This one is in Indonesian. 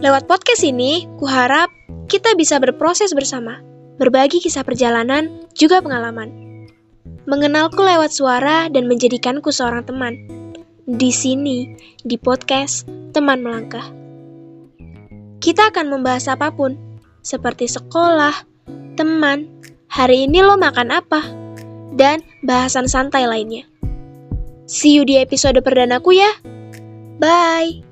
Lewat podcast ini, kuharap kita bisa berproses bersama, berbagi kisah perjalanan, juga pengalaman. Mengenalku lewat suara dan menjadikanku seorang teman. Di sini, di podcast Teman Melangkah. Kita akan membahas apa pun, seperti sekolah, teman, hari ini lo makan apa, dan bahasan santai lainnya. See you di episode perdanaku ya. Bye.